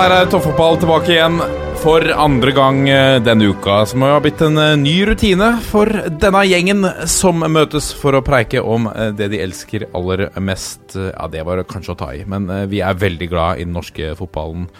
Der er toppfotball tilbake igjen for andre gang eh, denne uka. Som har blitt en eh, ny rutine for denne gjengen som møtes for å preike om eh, det de elsker aller mest. Eh, Ja, det var kanskje å ta i, men eh, vi er veldig glad i den norske fotballen.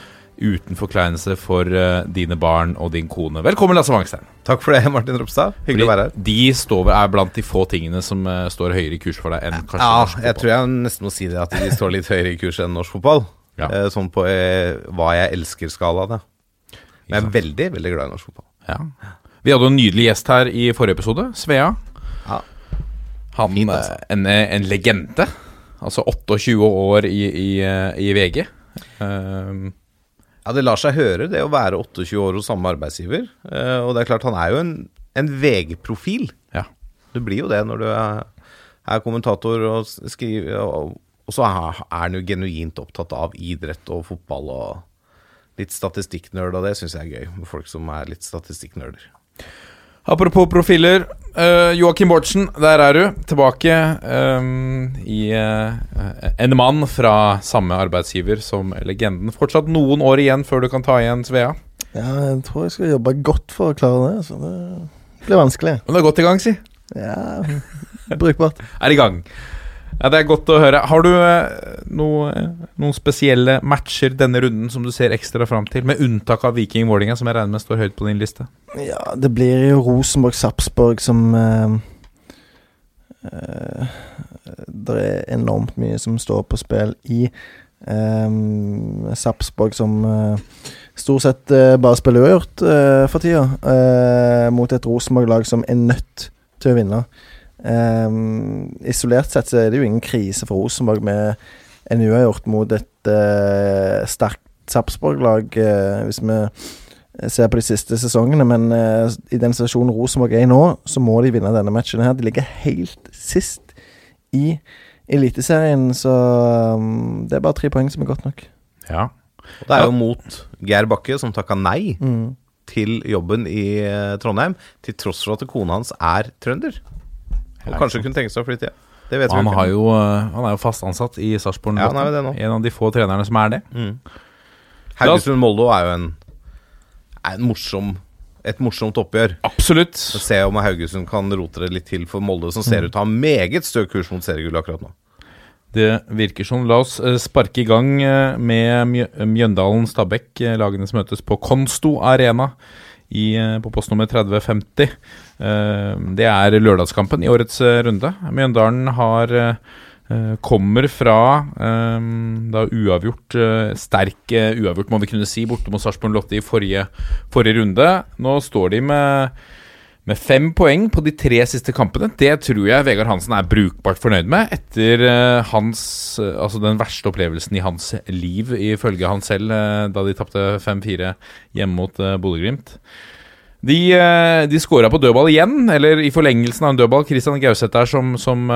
Uten forkleinelse for eh, dine barn og din kone. Velkommen, Lasse Wangstein. Takk for det, Martin Ropstad. Hyggelig å være her. De står, er blant de få tingene som eh, står høyere i kurs for deg enn kanskje Ja, norsk jeg tror jeg nesten må si det at de står litt høyere i kurs enn norsk fotball. Ja. Eh, Sånn på eh, hva jeg elsker-skala. da. Men jeg er veldig, veldig glad i norsk fotball. Ja. Vi hadde jo en nydelig gjest her i forrige episode, Svea. Ja. Han, Fint, altså. eh, en, eh, en legende. Altså 28 år i, i, i VG. Um, Ja, Det lar seg høre, det å være 28 år hos samme arbeidsgiver. Uh, Og det er klart, han er jo en, en VG-profil. ja. Du blir jo det når du er, er kommentator og skriver Og, og så er, han jo genuint opptatt av idrett og fotball og litt statistikknerd, og det syns jeg er gøy. Med folk som er litt statistikknerder. Apropos profiler. Uh, Joakim Bortsen, der er du. Tilbake um, i uh, En mann fra samme arbeidsgiver som legenden. Fortsatt noen år igjen før du kan ta igjen Svea. Ja, jeg tror jeg skal jobbe godt for å klare det. Så det blir vanskelig. Men du er godt i gang, si. Ja, brukbart. Er i gang. Ja, Det er godt å høre. Har du eh, noe, noen spesielle matcher denne runden som du ser ekstra fram til? Med unntak av Viking Vålinga, som jeg regner med står høyt på din liste. Ja, det blir jo Rosenborg-Sapsborg som eh, eh, Det er enormt mye som står på spill i eh, Sapsborg som eh, stort sett eh, bare spiller uavgjort eh, for tida, eh, mot et Rosenborg-lag som er nødt til å vinne. Eh, isolert sett så er det jo ingen krise for Rosenborg med en uavgjort mot et uh, sterkt Sarpsborg-lag, uh, hvis vi ser på de siste sesongene, men uh, i den situasjonen Rosenborg er i nå, så må de vinne denne matchen her. De ligger helt sist i Eliteserien, så um, det er bare tre poeng som er godt nok. Ja. Og det er jo mot Geir Bakke, som takka nei Mm. til jobben i Trondheim, til tross for at kona hans er trønder. Og kanskje kunne tenke seg å flytte hjem. Det vet vi han, har ikke. jo, eh, han er jo fast ansatt i Sarpsborg. Ja. En av de få trenerne som er det. Haugesund-Moldo er jo en, er en morsom, et morsomt oppgjør. Absolutt. Så ser om Haugesund kan rote det litt til for Molde, som ser ut til å ha meget stø kurs mot seriegull akkurat nå. Det virker sånn. La oss eh, sparke i gang eh, med Mjøndalen-Stabæk, lagene som møtes på Konsto Arena i, eh, på postnummer 3050. Eh, Det er lørdagskampen i årets eh, runde. Mjøndalen har kommer fra da uavgjort, sterk uavgjort, må vi kunne si, borte mot Sarpsborg Lotte i forrige, forrige runde. Nå står de med med fem poeng på de tre siste kampene. Det tror jeg Vegard Hansen er brukbart fornøyd med etter eh, hans, eh, altså den verste opplevelsen i hans liv, ifølge han selv, eh, da de tapte 5-4 hjemme mot Bodø-Glimt. De, de skåra på dødball igjen, eller i forlengelsen av en dødball. Christian Gauseth der som, som,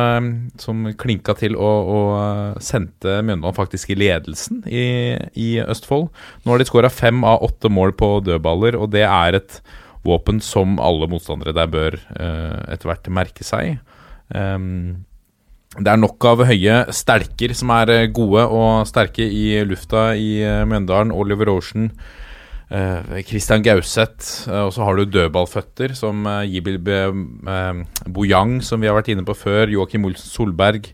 som klinka til og, og sendte Mjøndalen faktisk i ledelsen i, i Østfold. Nå har de skåra fem av åtte mål på dødballer, og det er et våpen som alle motstandere der bør eh, etter hvert merke seg. Ehm, det er nok av høye stelker som er eh, gode og sterke i lufta i eh, Mjøndalen. Oliver Ocean, Christian Gauseth, og så har du dødballføtter som Jibil Bojang, som vi har vært inne på før, Joakim Olsen Solberg.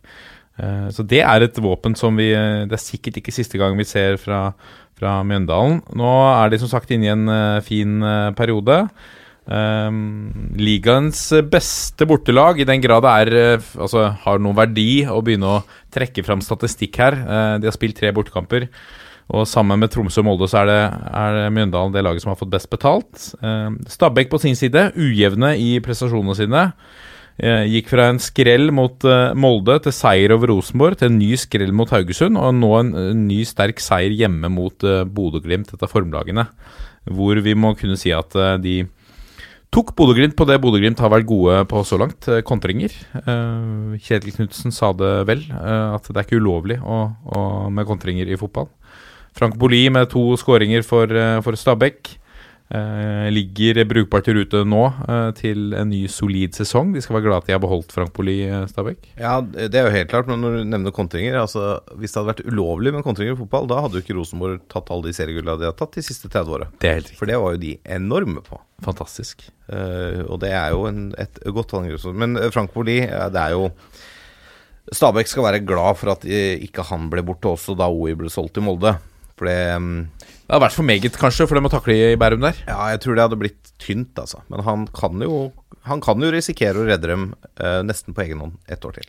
Så det er et våpen som vi Det er sikkert ikke siste gang vi ser fra, fra Mjøndalen. Nå er de som sagt inne i en eh, fin eh, periode. Um, ligaens beste bortelag, i den grad det er, eh, altså, har noen verdi å begynne å trekke fram statistikk her. Uh, de har spilt tre bortekamper, Og sammen med Tromsø og Molde så er det, er det Mjøndalen det laget som har fått best betalt. Uh, Stabæk på sin side, ujevne i prestasjonene sine. Eh, gikk fra en skrell mot eh, Molde til seier over Rosenborg, til en ny skrell mot Haugesund, og nå en, en ny sterk seier hjemme mot eh, Bodø-Glimt, dette formlagene. Hvor vi må kunne si at eh, de tok Bodø-Glimt på det Bodø-Glimt har vært gode på så langt, eh, kontringer. Eh, Kjetil Knutsen sa det vel, eh, at det er ikke ulovlig å, å, med kontringer i fotball. Frank Boli med to skåringer for, eh, for Stabæk. Eh, ligger brukbart i rute nå eh, til en ny solid sesong. De skal være glade at de har beholdt Frank Boli, eh, Stabæk. Ja, det er jo helt klart, men når du nevner kontringer altså, Hvis det hadde vært ulovlig med kontringer i fotball, da hadde jo ikke Rosenborg tatt alle de seriegullene de har tatt de siste 30 åra. Det er helt riktig. For det var jo de enorme på. Fantastisk. Eh, og det er jo en, et godt angrep. Men Frank Boli, eh, det er jo Stabæk skal være glad for at ikke han ble borte også da OI ble solgt til Molde. For det mm, Det hadde vært for meget, kanskje, for dem å takle i Bærum der. Ja, jeg tror det hadde blitt tynt, altså. Men han kan jo, han kan jo risikere å redde dem eh, nesten på egen hånd et år til.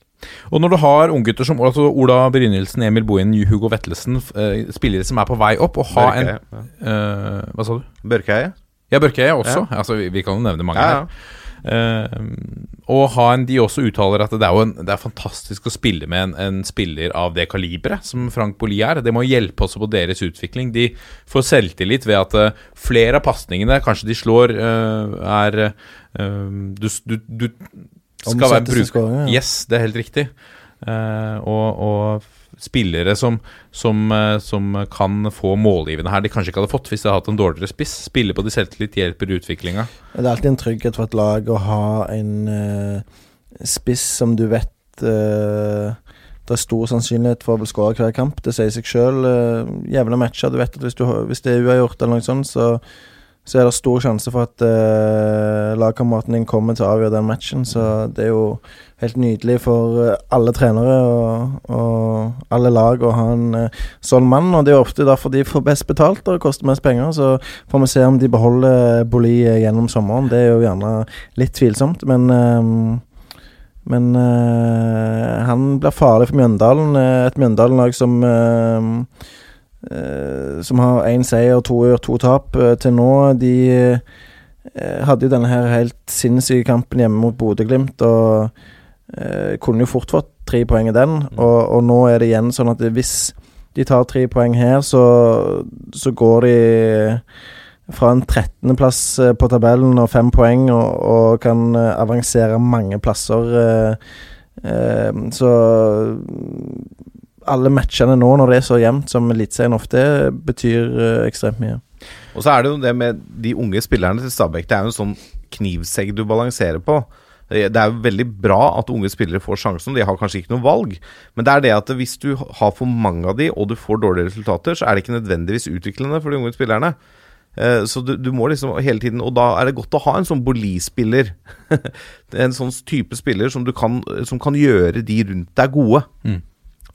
Og når du har unggutter som altså Ola Brynildsen, Emil Bohin, Hugo Vetlesen, eh, spillere som er på vei opp, og ha en ja. eh, Hva sa du? Børkeie? Ja, Børkeie også. Altså, vi, vi kan jo nevne mange Ja, her. Eh, og ha en, de også uttaler at det er en, det er fantastisk å spille med en, en spiller av det kaliberet som Frank Boli er. Det må hjelpe også på deres utvikling. De får selvtillit ved at eh, flere av pasningene kanskje de slår, eh, er du, du, du skal være bruker. bruk... Yes, det er helt riktig. Eh, og, og spillere som, som, eh, som kan få målgivende her de kanskje ikke hadde fått hvis de hadde hatt en dårligere spiss. Spille på de selvtillit hjelper utviklinga. Det er alltid en trygghet for et lag å ha en uh, spiss som du vet uh, det er stor sannsynlighet for å skåre hver kamp. Det sier seg sjøl. jevne matcher. Du vet at hvis, du, hvis det er uavgjort eller noe sånt, så, så er det stor sjanse for at uh, lagkameraten din kommer til å avgjøre den matchen. Så det er jo helt nydelig for eh, alle trenere og, og alle lag å ha en uh, sånn mann. Og det er jo ofte derfor de får best betalt og koster mest penger. Så får vi se om de beholder Boli gjennom sommeren. Det er jo gjerne litt tvilsomt, men ehm, men eh, han blir farlig for Mjøndalen. et Mjøndalen-lag som eh, Som har én seier, to ør, to tap eh, til nå. De eh, hadde jo denne her helt sinnssyke kampen hjemme mot Bodø-Glimt og eh, kunne jo fort fått tre poeng i den. Og, og nå er det igjen sånn at hvis de tar tre poeng her, så, så går de fra en 13.-plass eh, på tabellen og fem poeng, og, og kan eh, avansere mange plasser. eh, eh, så alle matchene nå, når det er så jevnt som Eliteserien ofte er, betyr eh, ekstremt mye. Og så er det jo det med de unge spillerne til Stabæk. Det er jo en sånn knivsegg du balanserer på. Det det er jo veldig bra at unge spillere får sjansen, de har kanskje ikke noe valg. Men det er det at hvis du har for mange av de, og du får dårlige resultater, så er det ikke nødvendigvis utviklende for de unge spillerne. Eh, Så du, du må liksom hele tiden Og da er det godt å ha en sånn Boli-spiller. en sånn type spiller som, du kan, som kan gjøre de rundt deg gode.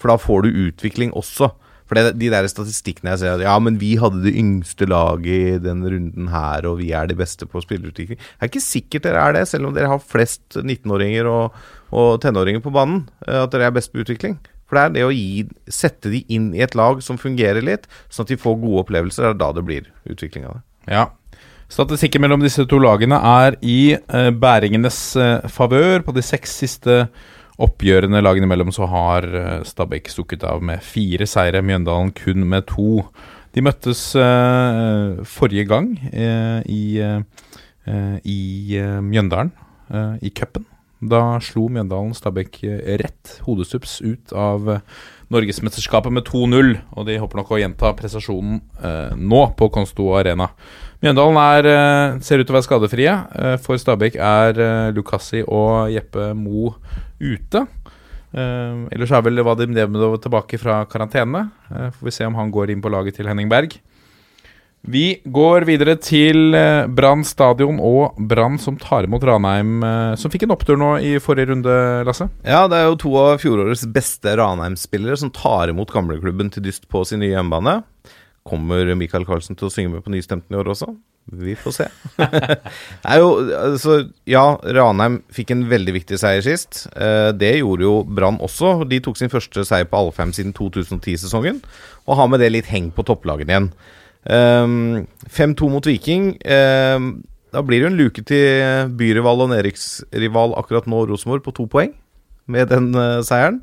For da får du utvikling også. For det, de der statistikkene jeg ser at Ja, men vi hadde det yngste laget i den runden her, og vi er de beste på spillerutvikling. Det er ikke sikkert dere er det, selv om dere har flest 19-åringer og, og tenåringer på banen. eh, At dere er best på utvikling. For det er det å gi, sette de inn i et lag som fungerer litt, sånn at de får gode opplevelser. Det er da det blir utvikling av det. Ja. Statistikken mellom disse to lagene er i eh, bæringenes eh, favør. På de seks siste oppgjørene lagene imellom så har eh, Stabæk stukket av med fire seire, Mjøndalen kun med to. De møttes eh, forrige gang eh, i, eh, i eh, Mjøndalen, eh, i cupen. Da slo Mjøndalen Stabæk rett hodestups ut av Norgesmesterskapet med 2-0, og de håper nok å gjenta prestasjonen nå på Konsto Arena. Mjøndalen er, ser ut til å være skadefrie. For Stabæk er Lukassi og Jeppe Mo ute. Uh, ellers er vel Vadim Demidov tilbake fra karantene. Uh, får vi se om han går inn på laget til Henning Berg. Vi går videre til uh, Brann stadion og Brann som tar imot Ranheim, eh, som fikk en opptur nå i forrige runde, Lasse. Ja, det er jo to av fjorårets beste Ranheim-spillere som tar imot gamleklubben til dyst på sin nye hjemmebane. Kommer Michael Carlsen til å synge med på Nystemten i år også? Vi får se. det er jo, altså, ja, Ranheim fikk en veldig viktig seier sist. Eh, det gjorde jo Brann også. De tok sin første seier på Alfheim siden 2010-sesongen, og har med det litt heng på topplagene igjen. Eh, 5-2 mot Viking. Eh, da blir det jo en luke til byrival og nedrykksrival akkurat nå, Rosenborg, på to poeng med den eh, seieren.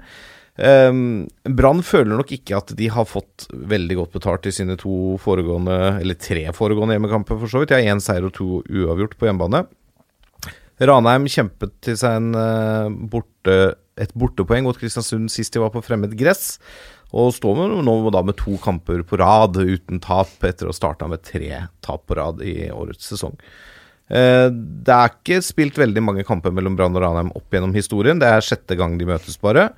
Um, Brann føler nok ikke at de har fått veldig godt betalt i sine to foregående, eller tre foregående hjemmekamper, for så vidt. De har én seier og to uavgjort på hjemmebane. Ranheim kjempet til seg en uh, borte, et bortepoeng mot Kristiansund sist de var på fremmed gress. Og står med, nå da med to kamper på rad uten tap, etter å ha starta med tre tap på rad i årets sesong. Uh, det er ikke spilt veldig mange kamper mellom Brann og Ranheim opp gjennom historien. Det er sjette gang de møtes, bare.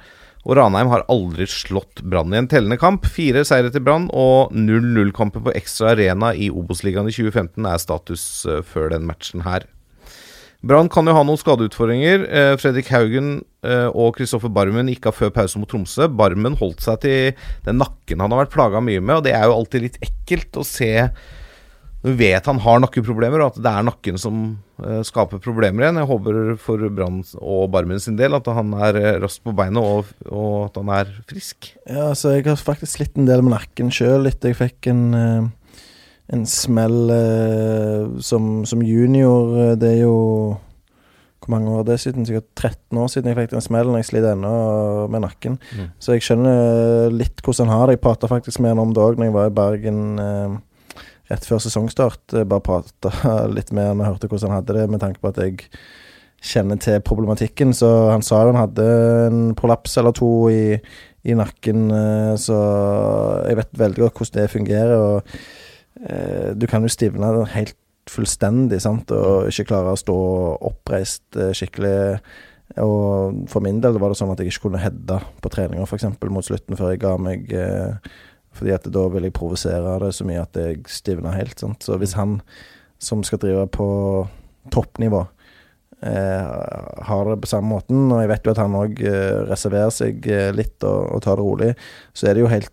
Og Ranheim har aldri slått Brann i en tellende kamp. Fire seire til Brann og 0-0-kamper på ekstra arena i Obos-ligaen i 2015 er status uh, før den matchen her. Brann kan jo ha noen skadeutfordringer. Uh, Fredrik Haugen uh, og Kristoffer Barmen gikk av før pause mot Tromsø. Barmen holdt seg til den nakken han har vært plaga mye med, og det er jo alltid litt ekkelt å se vi vet han har nakkeproblemer, og at det er nakken som uh, skaper problemer igjen. Jeg håper for Brann og Barmen sin del at han er uh, raskt på beinet, og, og, at han er frisk. Ja, altså jeg har faktisk slitt en del med nakken sjøl etter jeg fikk en, uh, en smell som, som, junior. Det er jo Hvor mange år er det siden? Sikkert 13 år siden jeg fikk den smellen. Jeg sliter ennå med nakken. Mm. Så jeg skjønner litt hvordan han har det. Jeg prata faktisk med han om det òg når jeg var i Bergen rett før sesongstart bare prata litt med han og hørte hvordan han hadde det, med tanke på at jeg kjenner til problematikken. Så han sa jo han hadde en prolaps eller to i, i nakken, eh, så jeg vet veldig godt hvordan det fungerer. Og eh, du kan jo stivne helt fullstendig, sant, og ikke klare å stå oppreist eh, skikkelig. Og for min del var det sånn at jeg ikke kunne heade på treninger, f.eks. mot slutten, før jeg ga meg eh, fordi at da vil jeg provosere det så mye at jeg stivner helt. Sant? Så hvis han som skal drive på toppnivå, eh, har det på samme måten, og jeg vet jo at han òg eh, reserverer seg eh, litt og, og, tar det rolig, så er det jo helt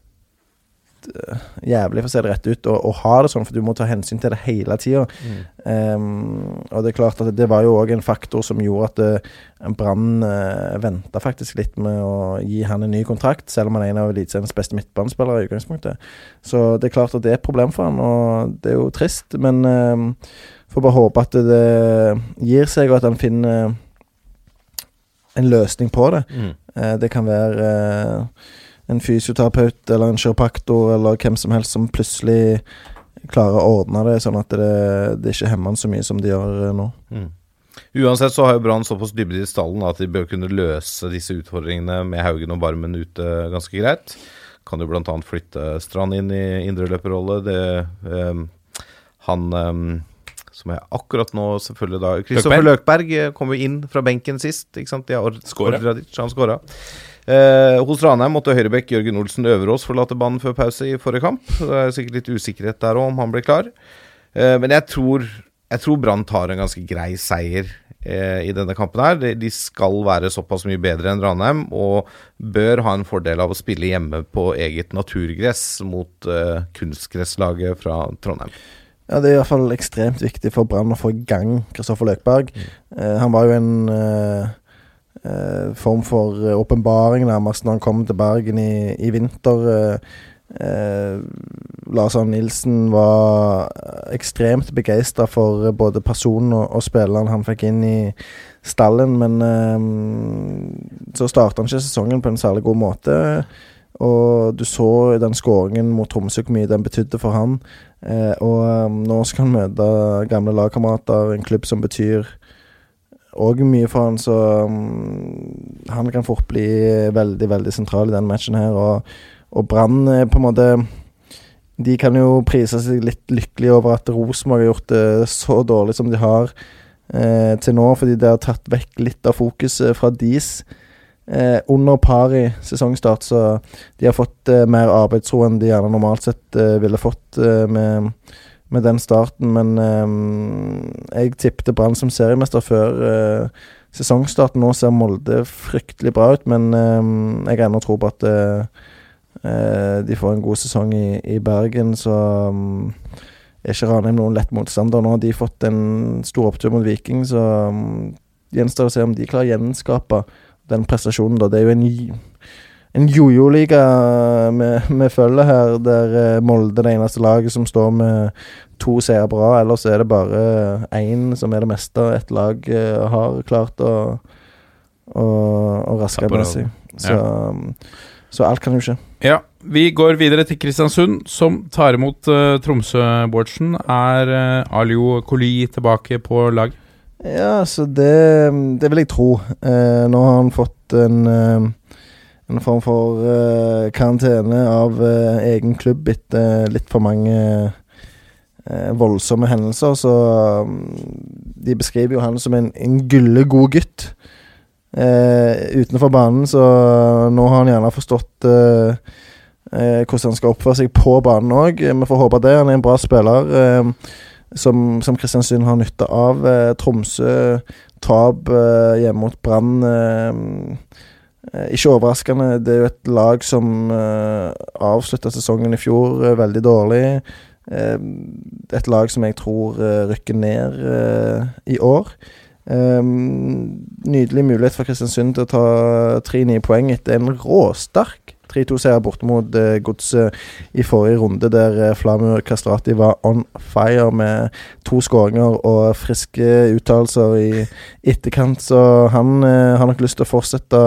uh, jævlig, for å se det rett ut, å ha det sånn, for du må ta hensyn til det hele tida. Mm. Um, og det er klart at det var jo òg en faktor som gjorde at uh, Brann uh, venta faktisk litt med å gi han en ny kontrakt, selv om han er en av Eliteseriens beste midtbanespillere i utgangspunktet. Så det er klart at det er et problem for han, og det er jo trist, men uh, får bare håpe at det, gir seg, og at han finner en løsning på det. Mm. Det kan være en fysioterapeut eller en kiropraktor eller hvem som helst som plutselig klarer å ordne det, sånn at det, det ikke hemmer han så mye som de gjør eh, nå. Mm. Uansett så har jo Brann såpass dybde i stallen at de bør kunne løse disse utfordringene med Haugen og Barmen ute ganske greit. Kan jo bl.a. flytte Strand inn i indreløperrolle. Det um, Han um, som er akkurat nå selvfølgelig da Kristoffer Løkberg kom jo inn fra benken sist. ikke sant? De har dit, han skåra. Eh, hos Ranheim måtte høyrebekk Jørgen Olsen Øverås forlate banen før pause i forrige kamp. Det er sikkert litt usikkerhet der òg, om han blir klar. Eh, men jeg tror, jeg tror Brann tar en ganske grei seier eh, i denne kampen her. De, de, skal være såpass mye bedre enn Ranheim, og bør ha en fordel av å spille hjemme på eget naturgress mot eh, kunstgresslaget fra Trondheim. Ja, Det er i hvert fall ekstremt viktig for Brann å få i gang Kristoffer Løkberg. Mm. Eh, han var jo en eh, eh, form for eh, åpenbaring, nærmest, når han kom til Bergen i, i vinter. Eh, eh Lars Arne Nilsen var ekstremt begeistra for eh, både personen og, og, spilleren han fikk inn i stallen, men eh, så starta han ikke sesongen på en særlig god måte. Og du så den skåringen mot Tromsø hvor mye den betydde for han. Eh, og um, nå skal han møte gamle lagkamerater, en klubb som betyr òg mye for han, så um, han kan fort bli veldig, veldig sentral i den matchen her. Og, og Brann på en måte De kan jo prise seg litt lykkelig over at Rosenborg har gjort det så dårlig som de har eh, til nå, fordi det har tatt vekk litt av fokuset fra deres eh, under par i sesongstart. Så de har fått eh, mer arbeidsro enn de gjerne normalt sett eh, ville fått eh, med med den starten, men eh, jeg tippte Brann som seriemester før eh, sesongstarten. Nå ser Molde fryktelig bra ut, men um, jeg har ennå tro på at uh, uh, de får en god sesong i, i Bergen, så er ikke Ranheim noen lett motstander. Nå har de fått en stor opptur mot Viking, så gjenstår det å se om de klarer å gjenskape den prestasjonen. da. Det er jo en, en jojo-liga med, følger følge her, der eh, Molde er det eneste laget som står med to seere på rad. Ellers er det bare én som er det meste et lag eh, har klart å, å, å raske med seg. Så, ja. så alt kan jo skje. Ja, vi går videre til Kristiansund, som tar imot uh, Tromsø-Bårdsen. Er uh, Alio Koli tilbake på lag? Ja, så det, det vil jeg tro. Uh, nå har han fått en, en form for uh, karantene av uh, egen klubb etter litt for mange uh, voldsomme hendelser, så um, de beskriver jo han som en, en gyllegod gutt. Utenfor banen, så nå har han gjerne forstått hvordan han skal oppføre seg på banen òg. Vi får håpe det. Han er en bra spiller. Som, som Kristiansund har nytte av. Tromsø tap hjemme mot Brann. Eh, eh, ikke overraskende. Det er jo et lag som uh, avslutta sesongen i fjor uh, veldig dårlig. Uh, et lag som jeg tror eh, rykker ned eh, i år. Eh, nydelig mulighet for Kristiansund til å ta tre nye poeng etter en råsterk 3-2-seier borte mot eh, Godset i forrige runde, der eh, Flamur Kastrati var on fire med to skåringer og friske uttalelser i etterkant. Så han eh, har nok lyst til å fortsette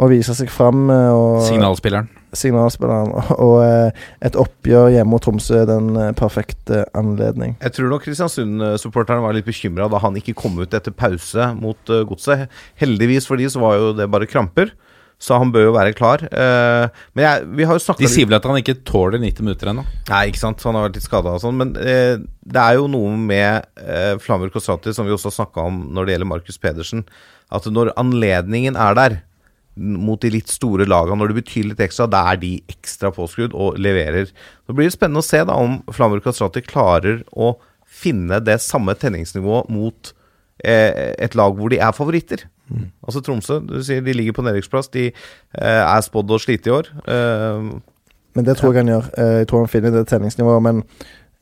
å vise seg fram. eh, og Signalspilleren. signalspilleren. Og, og eh, et oppgjør hjemme mot Tromsø er den eh, perfekte anledning. Jeg tror nok Kristiansund-supporterne var litt bekymra da han ikke kom ut etter pause mot uh, Godset. Heldigvis for de så var jo det bare kramper, så han bør jo være klar. Eh, men jeg, vi har jo snakka De sier vel at han ikke tåler 90 minutter ennå? Nei, ikke sant. Han har vært litt skada og sånn. Men eh, det er jo noe med eh, Flamur Kostrati, som vi også har snakka om når det gjelder Markus Pedersen, at når anledningen er der mot de litt store lagene, når det betyr litt ekstra, da er de ekstra påskrudd og leverer. Så blir det spennende å se da om Flamur Kostrati klarer å finne det samme tenningsnivået mot et lag hvor de er favoritter. Altså Tromsø, du sier de ligger på nedrykksplass. De eh, er spådd å slite i år. Eh, Men det tror jeg han gjør. Eh, jeg tror han finner det treningsnivået, men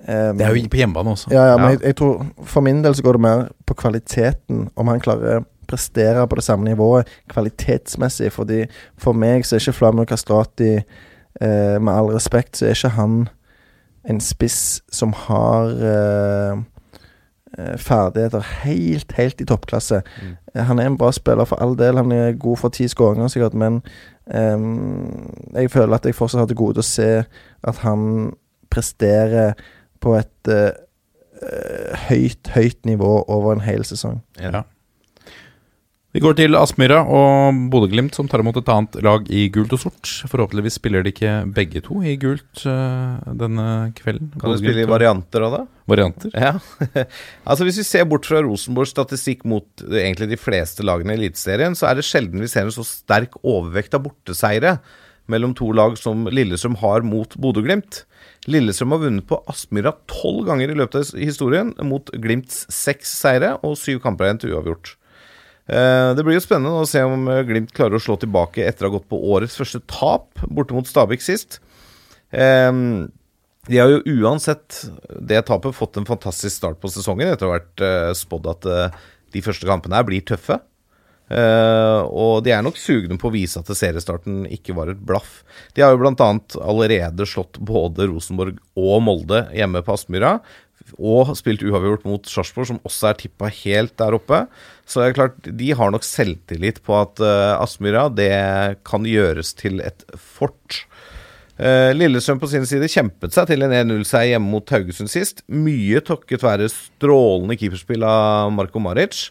eh, Det er jo på hjemmebane også. Ja, ja, men Ja. Jeg, jeg tror For min del så går det mer på kvaliteten, om han klarer å prestere på det samme nivået kvalitetsmessig. Fordi For meg så er ikke Flamur Kastrati eh, Med all respekt, så er ikke han en spiss som har eh, eh, ferdigheter helt, helt i toppklasse. Mm. Eh, Han er en bra spiller for all del. Han er god for ti skåringer, sikkert, men eh, jeg føler at jeg fortsatt har til gode å se at han presterer på et eh, eh, høyt, høyt nivå over en hel sesong. Ja. Vi går til Aspmyra og Bodø-Glimt, som tar imot et annet lag i gult og sort. Forhåpentligvis spiller de ikke begge to i gult eh, denne kvelden. kan du spille i varianter av det? varianter? Ja. altså Hvis vi ser bort fra Rosenborgs statistikk mot eh, egentlig de fleste lagene i Eliteserien, så er det sjelden vi ser en så sterk overvekt av borteseiere mellom to lag som Lillestrøm har mot Bodø-Glimt. Lillestrøm har vunnet på Aspmyra tolv ganger i løpet av historien, mot Glimts seks seire og syv kamper igjen til uavgjort. Eh, Det blir jo spennende å se om eh, Glimt klarer å slå tilbake etter å ha gått på årets første tap borte mot Stabæk sist. Eh, De har jo uansett det tapet fått en fantastisk start på sesongen etter å ha vært spådd at de første kampene her blir tøffe. Og de er nok sugne på å vise at seriestarten ikke var et blaff. De har jo bl.a. allerede slått både Rosenborg og Molde hjemme på Aspmyra. Og spilt uavgjort mot Sarpsborg, som også er tippa helt der oppe. Så det er klart, de har nok selvtillit på at uh, Aspmyra det kan gjøres til et fort. Lillestrøm på sin side kjempet seg til en 1-0-seier hjemme mot Haugesund sist. Mye takket være strålende keeperspill av Marko Maric.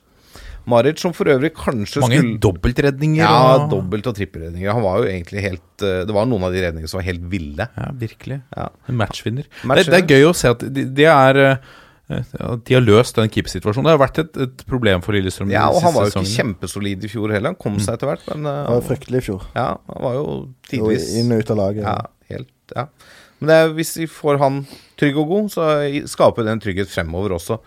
Maric som for øvrig kanskje Mange skulle dobbeltredninger. Ja, og- dobbelt- og trippelredninger. Han var jo egentlig helt eh, Det var noen av de redningene som var helt ville. Ja, virkelig. Ja. En matchvinner. Det, Matchvinner. det er gøy å se at de, de er ja, De har løst den keepersituasjonen. Det har vært et, et problem for Lillestrøm. Ja, og han var jo ikke kjempesolid i fjor heller. Han kom seg etter hvert, men uh, Det var fryktelig i fjor. ja, han var jo tidvis inn og ut av laget. Ja, helt, ja. Men det er, hvis vi får han trygg og god, så skaper det en trygghet fremover også.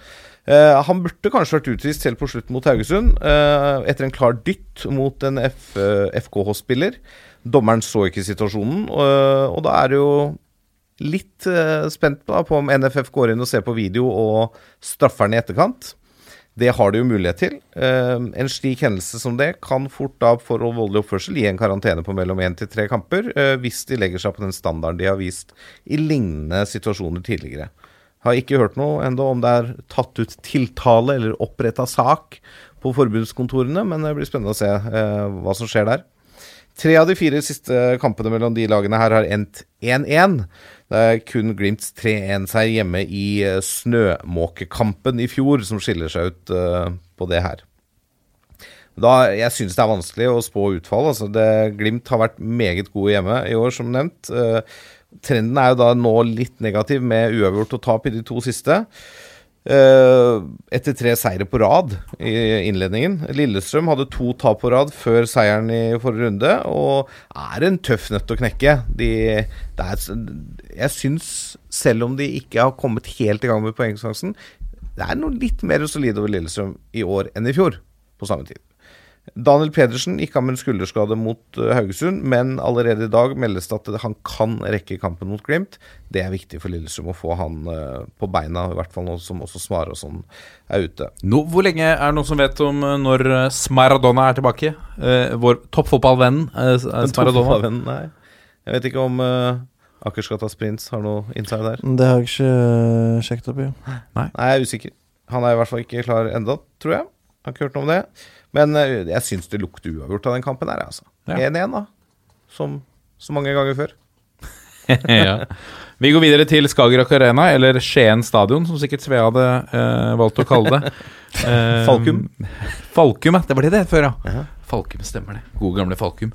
Uh, han burde kanskje vært utvist helt på slutten mot Haugesund, uh, etter en klar dytt mot en FKH-spiller. Dommeren så ikke situasjonen, og da er det jo litt eh, spent da, på om NFF går inn og ser på video og straffer den i etterkant. Det har de jo mulighet til. Eh, en slik hendelse som det kan fort da for voldelig oppførsel gi en karantene på mellom én til tre kamper, eh, hvis de legger seg på den standarden de har vist i lignende situasjoner tidligere. Har ikke hørt noe ennå om det er tatt ut tiltale eller oppretta sak på forbundskontorene, men det blir spennende å se hva som skjer der. Tre av de fire siste kampene mellom de lagene her har endt 1-1. Det er kun Glimts 3-1-seier hjemme i eh, Snømåkekampen i fjor som skiller seg ut eh, på det her. Da, jeg syns det er vanskelig å spå utfall. Altså det, Glimt har vært meget gode hjemme i år, som nevnt. Eh, trenden er jo da nå litt negativ, med uavgjort og tap i de to siste. Eh, etter tre seire på rad i innledningen. Lillestrøm hadde to tap på rad før seieren i forrige runde, og er en tøff nøtt å knekke. De, er, jeg syns, selv om de ikke har kommet helt i gang med poengsjansen, det er noe litt mer solid over Lillestrøm i år enn i fjor på samme tid. Daniel Pedersen gikk av med en skulderskade mot uh, Haugesund, men allerede i dag meldes det at han kan rekke kampen mot Glimt. Det er viktig for Lillestrøm å få han uh, på beina, i hvert fall nå som også Smare og sånn er ute. Nå, hvor lenge er det noen som vet om eh, når eh, Smaradona er tilbake? Eh, vår toppfotballvenn eh, eh, Smaradona. Nei. Jeg vet ikke om eh, Akersgatas prins har noe inside der. Det har jeg ikke sjekket opp i. Nei, jeg er usikker. Han er i hvert fall ikke klar enda, tror jeg. Har ikke hørt noe om det. Men eh, jeg syns det lukter uavgjort av den kampen her, altså. Ja. 1-1, da. Som så mange ganger før. ja. Vi går videre til Skagerrak Arena, eller Skien stadion, som sikkert Svea hadde eh, valgt å kalle det. Eh, Falkum. Falkum, ja. Det var det det het før, ja. Ja. Falkum, stemmer det. Gode, gamle Falkum.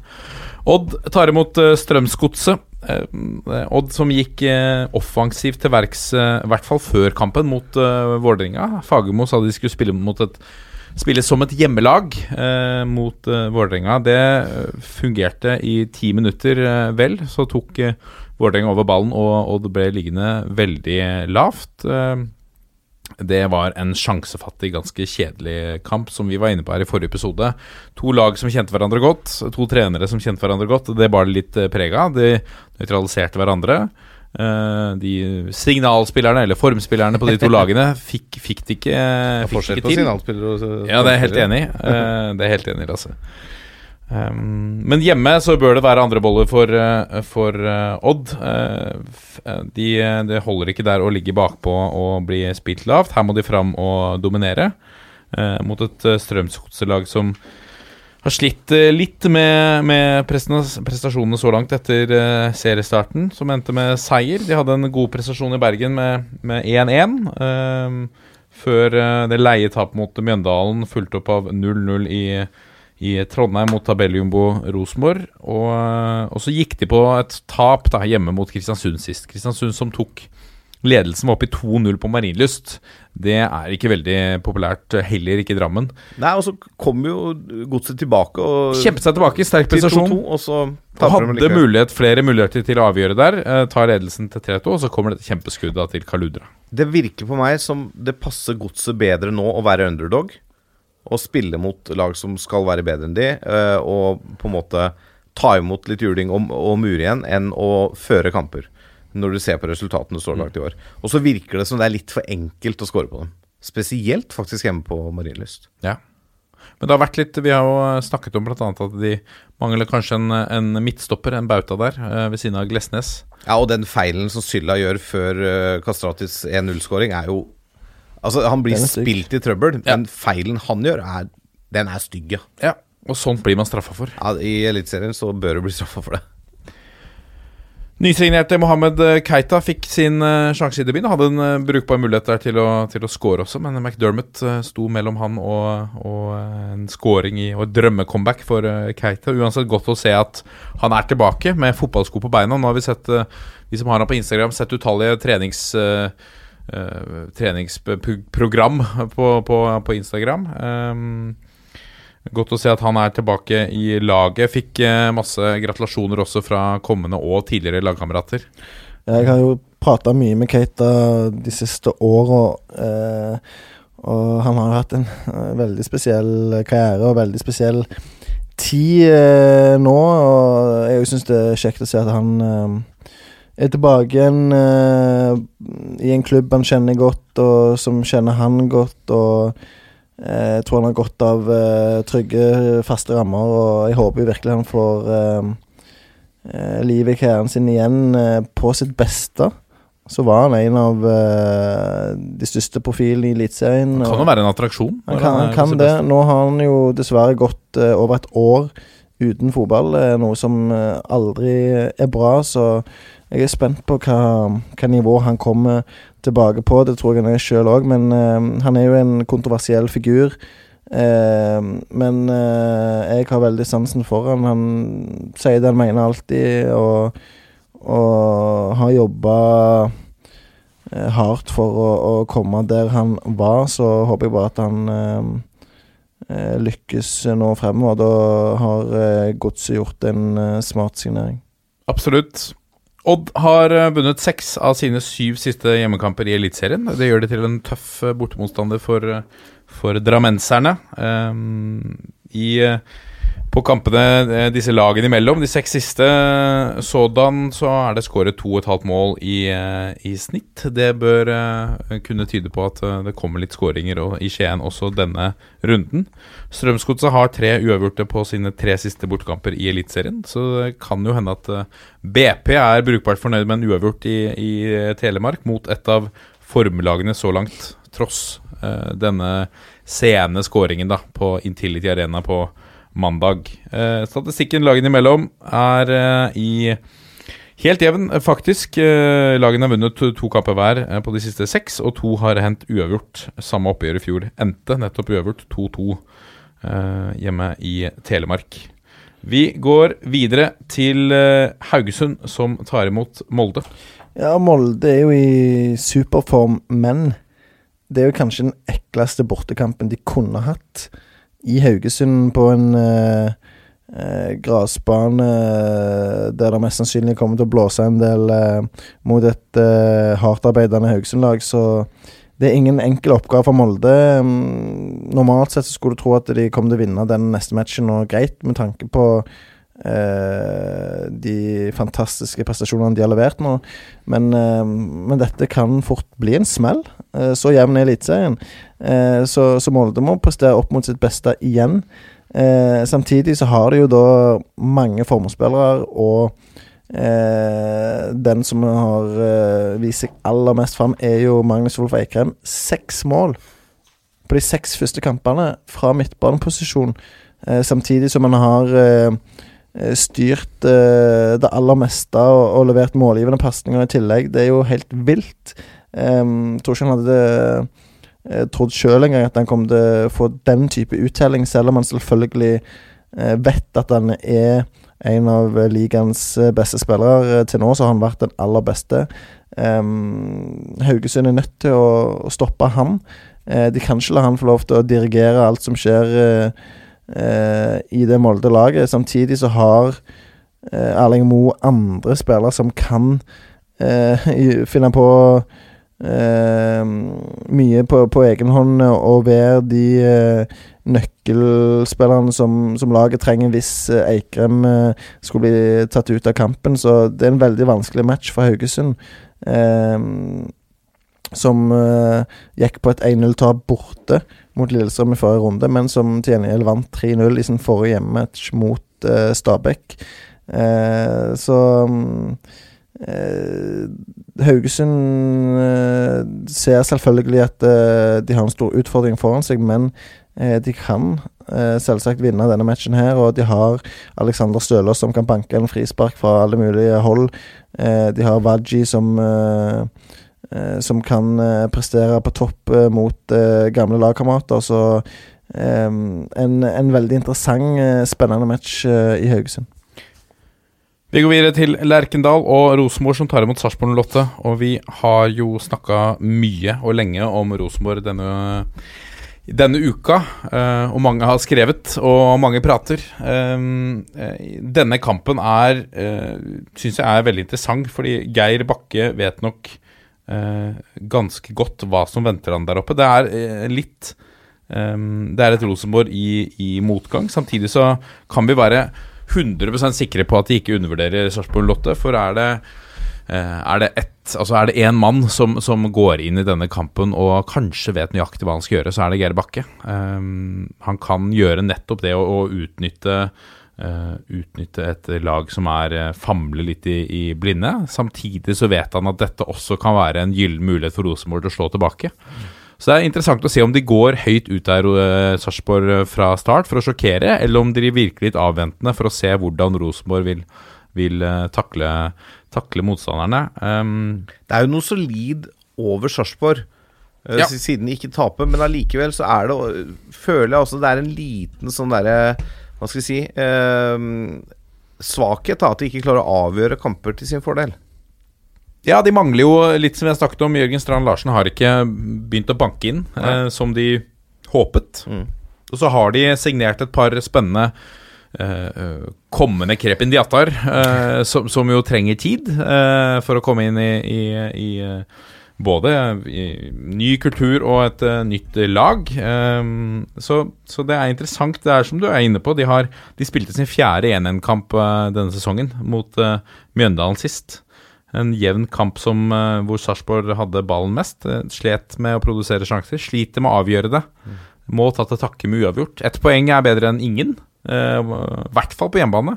Odd tar imot uh, Strømsgodset. Uh, Odd som gikk uh, offensivt til verks, i hvert fall før kampen, mot Vålerenga. Fagermo sa de skulle spille mot et Spille som et hjemmelag eh, mot eh, Vålerenga. Det eh, fungerte i ti minutter eh, vel. Så tok eh, Vålerenga over ballen, og, og det ble liggende veldig lavt. Eh, det var en sjansefattig, ganske kjedelig kamp, som vi var inne på her i forrige episode. To lag som kjente hverandre godt, to trenere som kjente hverandre godt. Det bar det litt eh, preg av. De nøytraliserte hverandre. Eh, de signalspillerne, eller formspillerne på de to lagene, fikk, fikk det ikke, fikk forskjell ikke på til. signalspillere og Ja, det er jeg helt enig i. Eh, det er helt enig i, Lasse. Um, men hjemme så bør det være andre boller for, eh, for eh, Odd. Eh, eh, de, det holder ikke der å ligge bakpå og bli spilt lavt. Her må de fram og dominere eh, mot et uh, Strømsgodselag som har slitt eh, litt med, med prestasjonene så langt etter eh, seriestarten, som endte med seier. De hadde en god prestasjon i Bergen med med 1-1. Uh, før eh, det leie tap mot Mjøndalen, fulgt opp av 0-0 i, i Trondheim mot tabelljumbo Rosenborg. Og, og så gikk de på et tap da, hjemme mot Kristiansund sist. Kristiansund som tok ledelsen var oppe i 2-0 på Marienlyst. Det er ikke veldig populært, heller ikke i Drammen. Nei, og så kom jo godset tilbake og Kjempet seg tilbake, sterk prestasjon. 2-2, og så Og hadde mulighet, flere muligheter til å avgjøre der. Eh, tar ledelsen til 3-2, og så kommer dette kjempeskuddet til Kaludra. Det virker på meg som det passer godset bedre nå å være underdog. Og spille mot lag som skal være bedre enn de, eh, og på en måte ta imot litt juling og, og mure igjen, enn å føre kamper. Når du ser på resultatene så langt i år. Og så virker det som det er litt for enkelt å score på dem. Spesielt faktisk hjemme på Marienlyst. Ja. Men det har vært litt Vi har jo snakket om bl.a. at de mangler kanskje en, en midtstopper, en bauta der, eh, ved siden av Glesnes. Ja, og den feilen som Sylla gjør før uh, Kastratis 1-0-skåring, er jo Altså, han blir spilt i trøbbel, Ja. men feilen han gjør, er Den er stygg, ja. Ja. Og sånt blir man straffa for. ja I Eliteserien så bør du bli straffa for det. Nysignerte Mohammed eh, Keita fikk sin uh, sjanse i debuten. Hadde en eh, brukbar mulighet der til å, til å score også, men McDermott eh, sto mellom han og, og eh, en scoring i, og et drømmecomeback for eh, Keita. Uansett godt å se at han er tilbake med fotballsko på beina. Nå har vi sett, eh, vi som har han på Instagram, sett utallige trenings... Uh, eh, treningsprogram på, på, på Instagram. Um, Godt å se at han er tilbake i laget. Fikk eh, masse gratulasjoner også fra kommende og tidligere lagkamerater. Jeg har jo prata mye med Keita de siste åra, eh, og han har hatt en eh, veldig spesiell karriere og veldig spesiell tid nå. Og jeg syns det er kjekt å se at han er tilbake igjen i en klubb han kjenner godt, og som kjenner han godt. Og jeg tror han har godt av uh, trygge, faste rammer, og jeg håper virkelig han får uh, uh, livet i karrieren sin igjen eh, på sitt beste. Så var han en av eh, de største profilene i Eliteserien. Kan jo være en attraksjon. han kan, han er kan det. Nå har han jo dessverre gått eh, over et år uten fotball, eh, noe som eh, aldri er bra. Så jeg er spent på hva, hva nivå han kommer tilbake på. Det tror jeg han er sjøl òg, men uh, han er jo en kontroversiell figur. Uh, men uh, jeg har veldig sansen for han. Han sier det han mener alltid, og, og har jobba hardt for å, å komme der han var, så håper jeg bare at han lykkes nå fremover. Da har Godset gjort en smart signering. Absolutt. Odd har eh, vunnet seks av sine syv siste hjemmekamper i Eliteserien. Det gjør det til en tøff eh, bortemotstander for, eh, for drammenserne. Um, I eh, på kampene eh, disse lagene imellom, de seks siste, eh, sådan, så er det skåret to og et halvt mål i, eh, i snitt. Det bør kunne tyde på at det kommer litt skåringer i Skien også denne runden. Strømsgodset har tre uavgjorte på sine tre siste bortekamper i Eliteserien, så det kan jo hende at BP er brukbart fornøyd med en uavgjort i, i Telemark mot et av formlagene så langt, tross denne sene skåringen på Intility Arena på mandag. Eh, statistikken lagene imellom er eh, i helt jevn, eh, faktisk. Lagene har vunnet to, kamper hver på de siste seks, og to har hendt uavgjort. Samme oppgjør i fjor endte nettopp uavgjort 2-2 eh, hjemme i Telemark. Vi går videre til Haugesund, som tar imot Molde. Ja, Molde er jo i superform, men det er jo kanskje den ekleste bortekampen de kunne hatt. I Haugesund på en eh, eh, grasbane eh, der det mest sannsynlig kommer til å blåse en del eh, mot et eh, hardtarbeidende Haugesund-lag, så det er ingen enkel oppgave for Molde. Mm, Normalt sett så skulle du tro at de kom til å vinne den neste matchen, og greit, med tanke på eh, de fantastiske prestasjonene de har levert nå. Men, eh, men dette kan fort bli en smell. Eh, så jevn er Eliteserien. Så, så Molde må prestere opp mot sitt beste igjen. Samtidig så har de jo da mange formspillere, og den som har vist seg aller mest fram, er jo Magnus Wolff Eikrem. Seks mål på de seks første kampene fra midtbaneposisjon. Samtidig som han har styrt eh, det aller meste og, og levert målgivende pasninger i tillegg. Det er jo helt vilt. Um, tror ikke han hadde uh, trodd sjøl engang at han kom til å få den type uttelling, selv om han selvfølgelig uh, vet at han er en av eh, ligaens eh, beste spillere. Eh, Til nå så har han vært den aller beste. Um, Haugesund er nødt til å, å stoppe ham. Uh, de kan ikke la han få lov til å dirigere alt som skjer eh, eh, i det Molde-laget. Samtidig så har eh, Erling Moe andre spillere som kan eh, finne på eh, mye på, på egen hånd og være de eh, nøkkelspillerne som, som laget trenger hvis eh, Eikrem eh, skulle bli tatt ut av kampen. Så det er en veldig vanskelig match for Haugesund. Eh, som eh, gikk på et 1-0-tap borte mot Lillestrøm i forrige runde, men som til gjengjeld vant 3-0 i sin forrige hjemmematch mot eh, Stabæk. Eh, så eh, Haugesund eh, ser selvfølgelig at eh, de har en stor utfordring foran seg, men eh, de kan selvsagt vinne denne matchen her, og de har Alexander Stølås som kan banke en frispark fra alle mulige hold. De har Waji som eh, som kan eh, prestere på topp eh, mot eh, gamle lagkamerater. Så eh, en, en veldig interessant, eh, spennende match eh, i Haugesund. Vi går videre til Lerkendal og Rosenborg som tar imot Sarpsborg 08. Og vi har jo snakka mye og lenge om Rosenborg denne, denne uka. eh, og mange har skrevet, og mange prater. Eh, denne kampen er syns jeg er veldig interessant, fordi Geir Bakke vet nok eh, ganske godt hva som venter han der oppe. Det er eh, litt um, Det er et Rosenborg i, i motgang. Samtidig så kan vi være 100% sikre på at de ikke undervurderer Sarpsborg Lotte. For er det eh, er det ett Altså mann som, som går inn i denne kampen og kanskje vet nøyaktig hva han skal gjøre, så er det Geir Bakke. Um, han kan gjøre nettopp det å, å utnytte eh, utnytte et lag som er uh, famler litt i, i blinde. Samtidig så vet han at dette også kan være en gyllen mulighet for Rosenborg til å slå tilbake. Så det er interessant å se om de går høyt ut der, uh, Sarpsborg, uh, fra start for å sjokkere, eller om de virker litt avventende for å se hvordan Rosenborg vil, vil uh, takle, takle motstanderne. Um, Det er jo noe solid over Sarpsborg. Ja. Siden de ikke taper, men allikevel så er det Føler jeg også det er en liten sånn derre Hva skal vi si eh, Svakhet, da. At de ikke klarer å avgjøre kamper til sin fordel. ja, de mangler jo litt som vi har snakket om. Jørgen Strand Larsen har ikke begynt å banke inn eh, som de håpet. Mm. Og så har de signert et par spennende eh, kommende Krepin Diatar, eh, som, som jo trenger tid eh, for å komme inn i, i, i eh, både ny kultur og et eh, nytt lag. Um, så, så det er interessant. Det er som du er inne på. De, har, de spilte sin fjerde 1-1-kamp eh, denne sesongen mot eh, Mjøndalen sist. En jevn kamp som, hvor Sarpsborg hadde ballen mest. slet med å produsere sjanser. Sliter med å avgjøre det. Må ta til takke med uavgjort. Ett poeng er bedre enn ingen. I hvert fall på hjemmebane.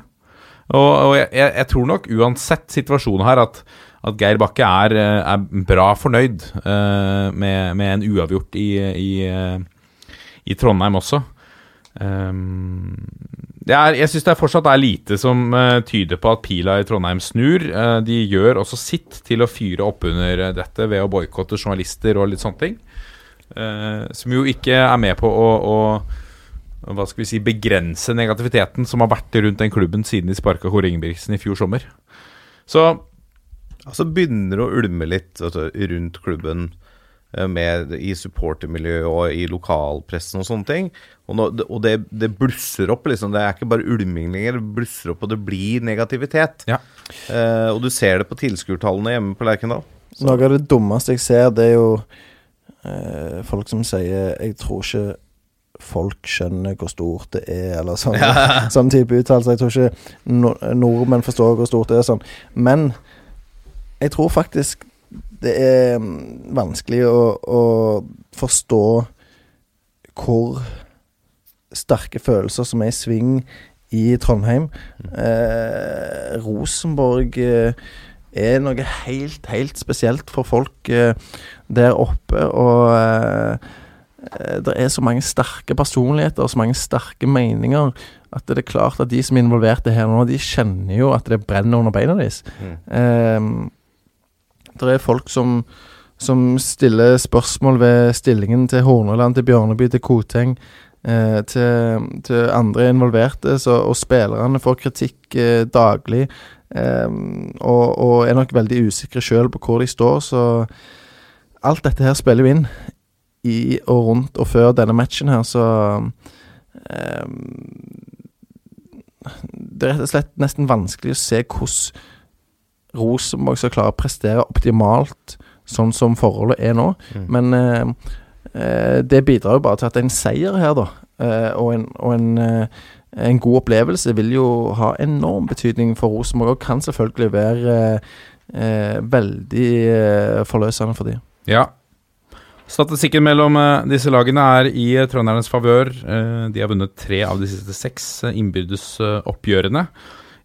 Og, og jeg, jeg tror nok uansett situasjonen her at, at Geir Bakke er, eh, er bra fornøyd uh, med, med en uavgjort i, i, i Trondheim også. Um, er, jeg syns det er fortsatt er lite som uh, tyder på at pila i Trondheim snur. De gjør også sitt til å fyre opp under dette ved å boikotte journalister og litt sånne ting. Som jo ikke er med på å, å hva skal vi si, begrense negativiteten som har vært rundt den klubben siden de sparka Kåre Ingebrigtsen i fjor sommer. Så Altså begynner det å ulme litt vet du, rundt klubben eh, med, i supportermiljøet og i lokalpressen og sånne ting. Og, nå, og det, det blusser opp, liksom. Det er ikke bare ulming lenger. Det blusser opp, og det blir negativitet. Ja. Eh, og du ser det på tilskuertallene hjemme på Lerkendal. Noe av det dummeste jeg ser, det er jo eh, folk som sier 'Jeg tror ikke folk skjønner hvor stort det er', eller sånn. sånn type uttalelser. Jeg tror ikke no nordmenn forstår hvor stort det er. sånn Men jeg tror faktisk det er mm, vanskelig å, å forstå hvor sterke følelser som er i sving i Trondheim. Eh, Rosenborg eh, er noe helt, helt spesielt for folk eh, der oppe. Og eh, eh, det er så mange sterke personligheter og så mange sterke meninger at det er klart at de som er involverte her nå, de kjenner jo at det brenner under beina deres. Mm. Det er folk som som stiller spørsmål ved stillingen til Horneland, til Bjørneby, til Koteng, eh, til, til andre involverte, så, og spillerne får kritikk eh, daglig. Eh, og, og er nok veldig usikre sjøl på hvor de står, så alt dette her spiller jo inn i og rundt og før denne matchen her, så eh, Det er rett og slett nesten vanskelig å se hvordan Rosenborg skal klare å prestere optimalt sånn som forholdet er nå. Mm. Men eh, eh, det bidrar jo bare til at en seier her, da, eh, og, en, og en, eh, en god opplevelse vil jo ha enorm betydning for Rosenborg, og kan selvfølgelig være eh, veldig forløsende for dem. Ja. Statistikken mellom disse lagene er i trøndernes favør. De har vunnet tre av de siste seks innbyrdes oppgjørene.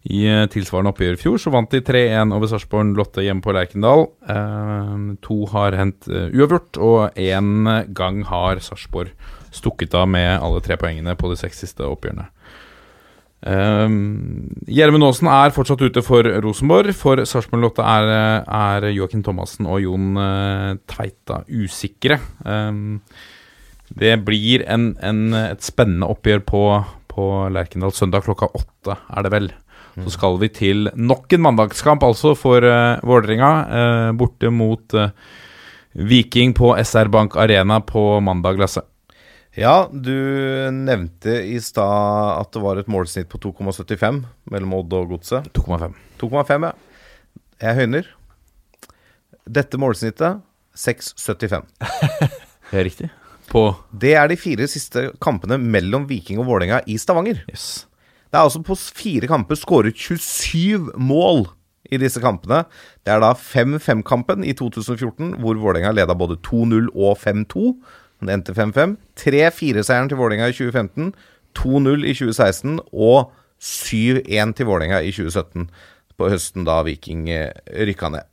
I eh, tilsvarende oppgjør i fjor så vant de 3-1 over Sarpsborg Lotte hjemme på Lerkendal. Eh, to har hendt eh, uavgjort, og én gang har Sarpsborg stukket av med alle tre poengene på de seks siste oppgjørene. Gjermund Aasen er fortsatt ute for Rosenborg. For Sarpsborg Lotte er, er Joakim Thomassen og Jon eh, Tveita usikre. Det blir en, en, et spennende oppgjør på, på Lerkendal søndag klokka åtte, er det vel. Så skal vi til nok en mandagskamp, altså, for uh, Vålerenga. Uh, borte mot uh, Viking på SR Bank Arena på mandag, Lasse. Ja, du nevnte i stad at det var et målsnitt på 2,75 mellom Odd og Godset. 2,5. 2,5, ja. Jeg høyner. Dette målsnittet 6,75. Det er riktig. På Det er de fire siste kampene mellom Viking og Vålerenga i Stavanger. Yes. Det er altså på fire kamper skåret 27 mål i disse kampene. Det er da 5-5-kampen i 2014, hvor Vålerenga leda både 2-0 og 5-2. Det endte 5-5. 3-4-seieren til Vålerenga i 2015. 2-0 i 2016 og 7-1 til Vålerenga i 2017, på høsten da Viking eh, rykka ned.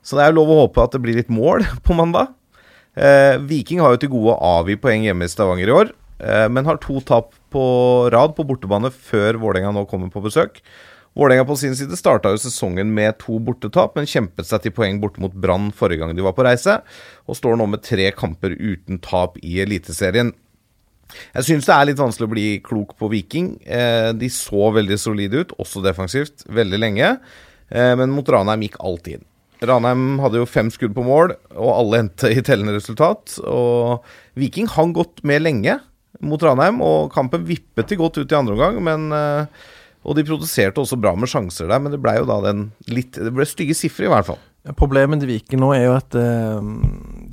Så det er jo lov å håpe at det blir litt mål på mandag. Eh, Viking har jo til gode å avgi poeng hjemme i Stavanger i år, men har to tap på rad på bortebane før Vålerenga nå kommer på besøk. Vålerenga på sin side starta jo sesongen med to bortetap, men kjempet seg til poeng borte mot Brann forrige gang de var på reise, og står nå med tre kamper uten tap i Eliteserien. Jeg syns det er litt vanskelig å bli klok på Viking. Eh, de så veldig solide ut, også defensivt, veldig lenge. Eh, men mot Ranheim gikk alt inn. Ranheim hadde jo fem skudd på mål, og alle endte i tellende resultat. Og Viking hang godt med lenge mot Ranheim, og kampen vippet de godt ut i andre omgang. Men, eh, og de produserte også bra med sjanser der, men det ble jo da den litt Det ble stygge sifre, i hvert fall. Problemet til Viking nå er jo at eh,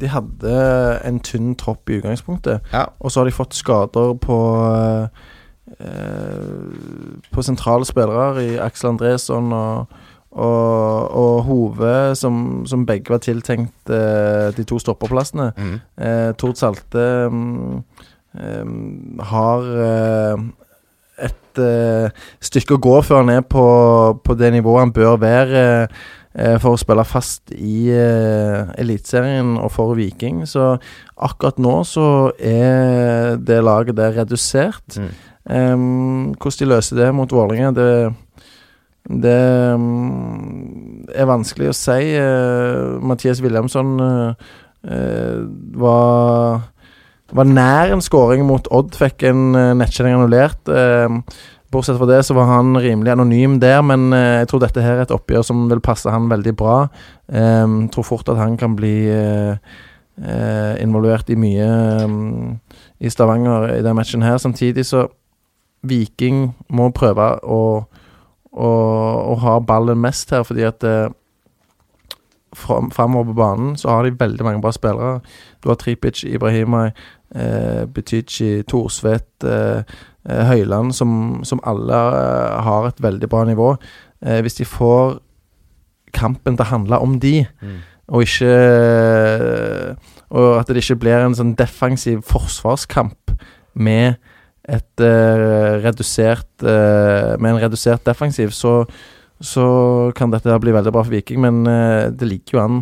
de hadde en tynn tropp i utgangspunktet. Ja. Og så har de fått skader på eh, På sentrale spillere i Aksel Andresson og, og, og Hove, som, som begge var tiltenkt eh, de to stopperplassene. Mm. Eh, Tord Salte eh, har eh, et eh, stykke å gå før han er på, på det nivået han bør være eh, for å spille fast i uh, Eliteserien og for Viking. Så akkurat nå så er det laget der redusert. Mm. Um, hvordan de løser det mot Vålerenga, det det um, er vanskelig å si. Uh, Mathias Williamson uh, eh, var var nær en skåring mot Odd, fikk en uh, nettkjenning annullert. Eh, bortsett fra det så var han rimelig anonym der, men eh, jeg tror dette her er et oppgjør som vil passe han veldig bra. Jeg tror fort at han kan bli eh, eh, involvert i mye mm, i Stavanger i den matchen her. Samtidig så Viking må prøve å, å, å ha ballen mest her, fordi at eh, framover på banen så har de veldig mange bra spillere. Du har Tripic, Ibrahimai, eh, Butichi, Thorsvedt, eh, eh, Høyland, som, som alle eh, har et veldig bra nivå. Eh, hvis de får kampen til å handle om de, og ikke Og at det ikke blir en sånn defensiv forsvarskamp med et eh, redusert eh, Med en redusert defensiv, så så kan dette bli veldig bra for Viking, men eh, det ligger jo an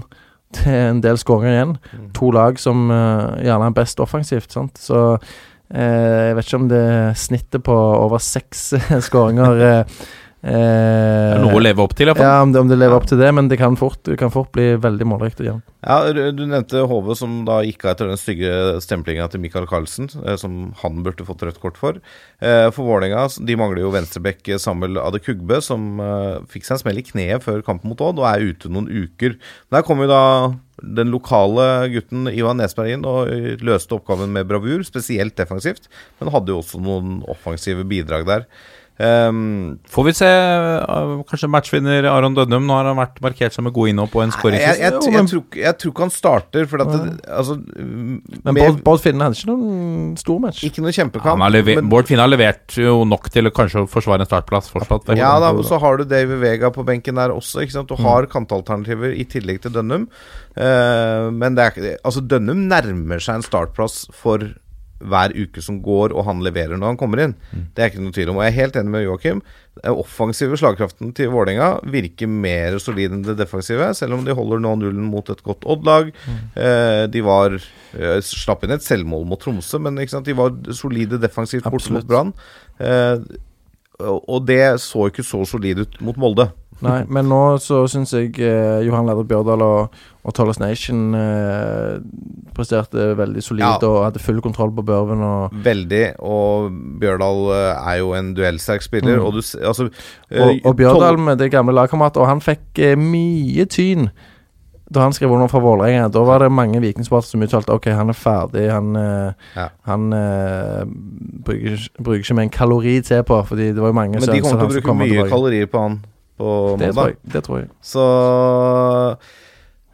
til en del skåringer igjen. To lag som eh, gjerne er best offensivt, sant. Så eh, jeg vet ikke om det snittet på over seks skåringer eh, Det er noe å leve opp til, iallfall. Ja, om det, om det lever opp til det, men det kan fort, det kan fort bli veldig målrikt igjen. Ja, du du nevnte HV, som da gikk av etter den stygge stemplinga til Michael Carlsen, eh, som han burde fått rødt kort for. Eh, For Vålerenga, de mangler jo venstrebekk Samuel Adekugbe, som eh, fikk seg en smell i kneet før kampen mot Odd, og er ute noen uker. Der kom jo da den lokale gutten Ivan Nesberg inn og eh, løste oppgaven med bravur, spesielt defensivt, men hadde jo også noen offensive bidrag der. Um, Får vi se uh, kanskje matchvinner Aron Dønnum. Nå har han vært markert som en god innhopp og en jeg, jeg, jeg, tror- jeg, jeg tror ikke han starter, for at det, altså, Men med- Bård, Finne hadde ikke noen stor match. Ikke noe kjempekamp. Ja, lever, men- Bård Finne har levert jo nok til å kanskje forsvare en startplass fortsatt. Ja da, og så har du David Vega på benken der også. Ikke sant? Du har kantalternativer i tillegg til Dønnum. Uh, men det er ikke Altså, Dønnum nærmer seg en startplass for hver uke som går, og han leverer når han kommer inn. Det er ikke noe tvil om. Og jeg er helt enig med Joakim. Den offensive slagkraften til Vålerenga virker mer solid enn det defensive, selv om de holder nå nullen mot et godt Odd-lag. Eh, de var eh, slapp inn et selvmål mot Tromsø, men de var solide defensivt borte mot Brann. Eh, og det så ikke så solid ut mot Molde. Nei, men nå så syns jeg eh, Johan Leder Bjørdal og, og Tollers Nation eh, presterte veldig solid Ja. og hadde full kontroll på Børven og Veldig. Og Bjørdal eh, er jo en duellsterk spiller. Mm. Og du s- altså eh, Og, og Bjørdal med det gamle lagkameratet, og han fikk eh, mye tyn da han skrev under for Vålerenga. Da var det mange vikingsportere som uttalte ok, han er ferdig, han, eh, Ja. han eh, bruker, bruker ikke med en kalori til på, fordi det var jo mange Men de kommer til å bruke mye kalorier på han på Det tror jeg. Det tror jeg. Så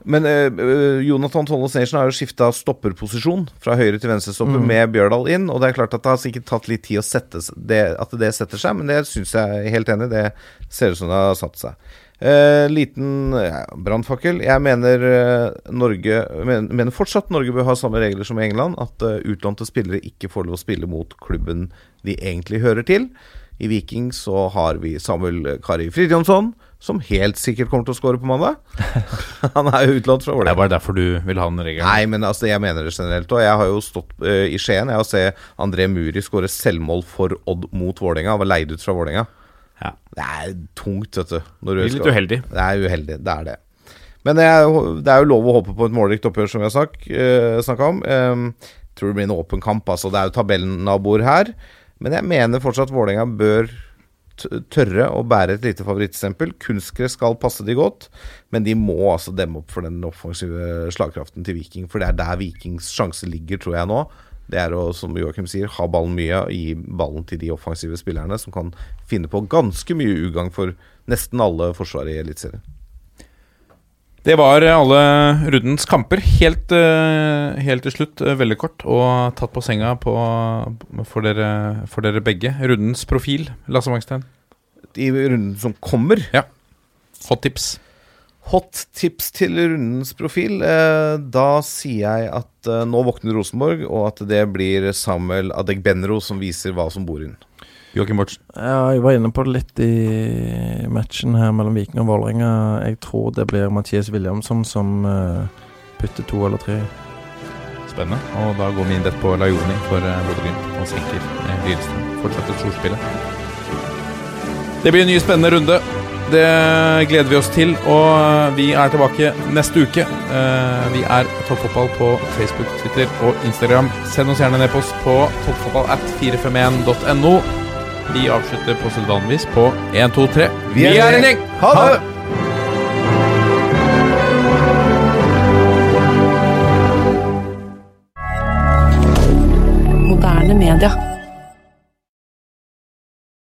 Men eh, Jonathan Tolle Nation har jo skifta stopperposisjon fra høyre til venstre stopper med Bjørdal inn. Og det er klart at det har sikkert tatt litt tid å sette det, at det setter seg, men det syns jeg helt enig. Det ser ut som det har satt seg. Eh, liten ja, brannfakkel. Jeg mener eh, Norge men, mener fortsatt Norge bør ha samme regler som England. At uh, utlånte spillere ikke får lov å spille mot klubben de egentlig hører til. I Viking så har vi Samuel Kari Fridtjonsson, som helt sikkert kommer til å skåre på mandag. Han er jo utlånt fra Det er bare derfor du vil ha den regelen. Nei, men altså, jeg mener det generelt. Og jeg har jo stått uh, i Skien jeg har sett André Muri skåre selvmål for Odd mot Vålerenga. Han var leid ut fra Vålerenga. Ja. Det er tungt, vet du. Når du litt skal- uheldig. Det er uheldig, det er det. Men det er, det er jo lov å håpe på et målrikt oppgjør, som vi har uh, snakka om. Um, tror det blir en åpen kamp. Altså. Det er jo tabellnaboer her. Men jeg mener fortsatt Vålerenga bør tørre å bære et lite favorittstempel. Kunstgress skal passe de godt, men de må altså demme opp for den offensive slagkraften til Viking. For det er der Vikings sjanse ligger, tror jeg nå. Det er å, som Joakim sier, ha ballen mye og gi ballen til de offensive spillerne som kan finne på ganske mye ugagn for nesten alle forsvar i Eliteserien. Det var alle rundens kamper. Helt, eh, helt til slutt, eh, veldig kort, og tatt på senga på, for, dere, for dere begge. Rundens profil, Lasse Wangstein. I runden som kommer Ja. Hot tips. Hot tips til rundens profil. Eh, da sier jeg at eh, nå våkner Rosenborg, og at det blir Samuel Adegbenro som viser hva som bor inn. Joakim Bortsen. Ja, jeg var inne på det litt i matchen her mellom Viking og Vålerenga. Jeg tror det blir Mathias Williamson som eh, putter to eller tre. Spennende. Og da går vi inn rett på Lajoni for uh, Bodø-Glimt og senker uh, Lillestrøm. Fortsetter storspillet. Det blir en ny spennende runde. Det gleder vi oss til. Og eh, vi er tilbake neste uke. Eh, vi er Toppfotball på Facebook, Twitter og Instagram. Send oss gjerne e-post på toppfotball at 451.no. Vi avslutter på sedvanligvis på 1, 2, 3. Vi er en gjeng! Ha det! Moderne media.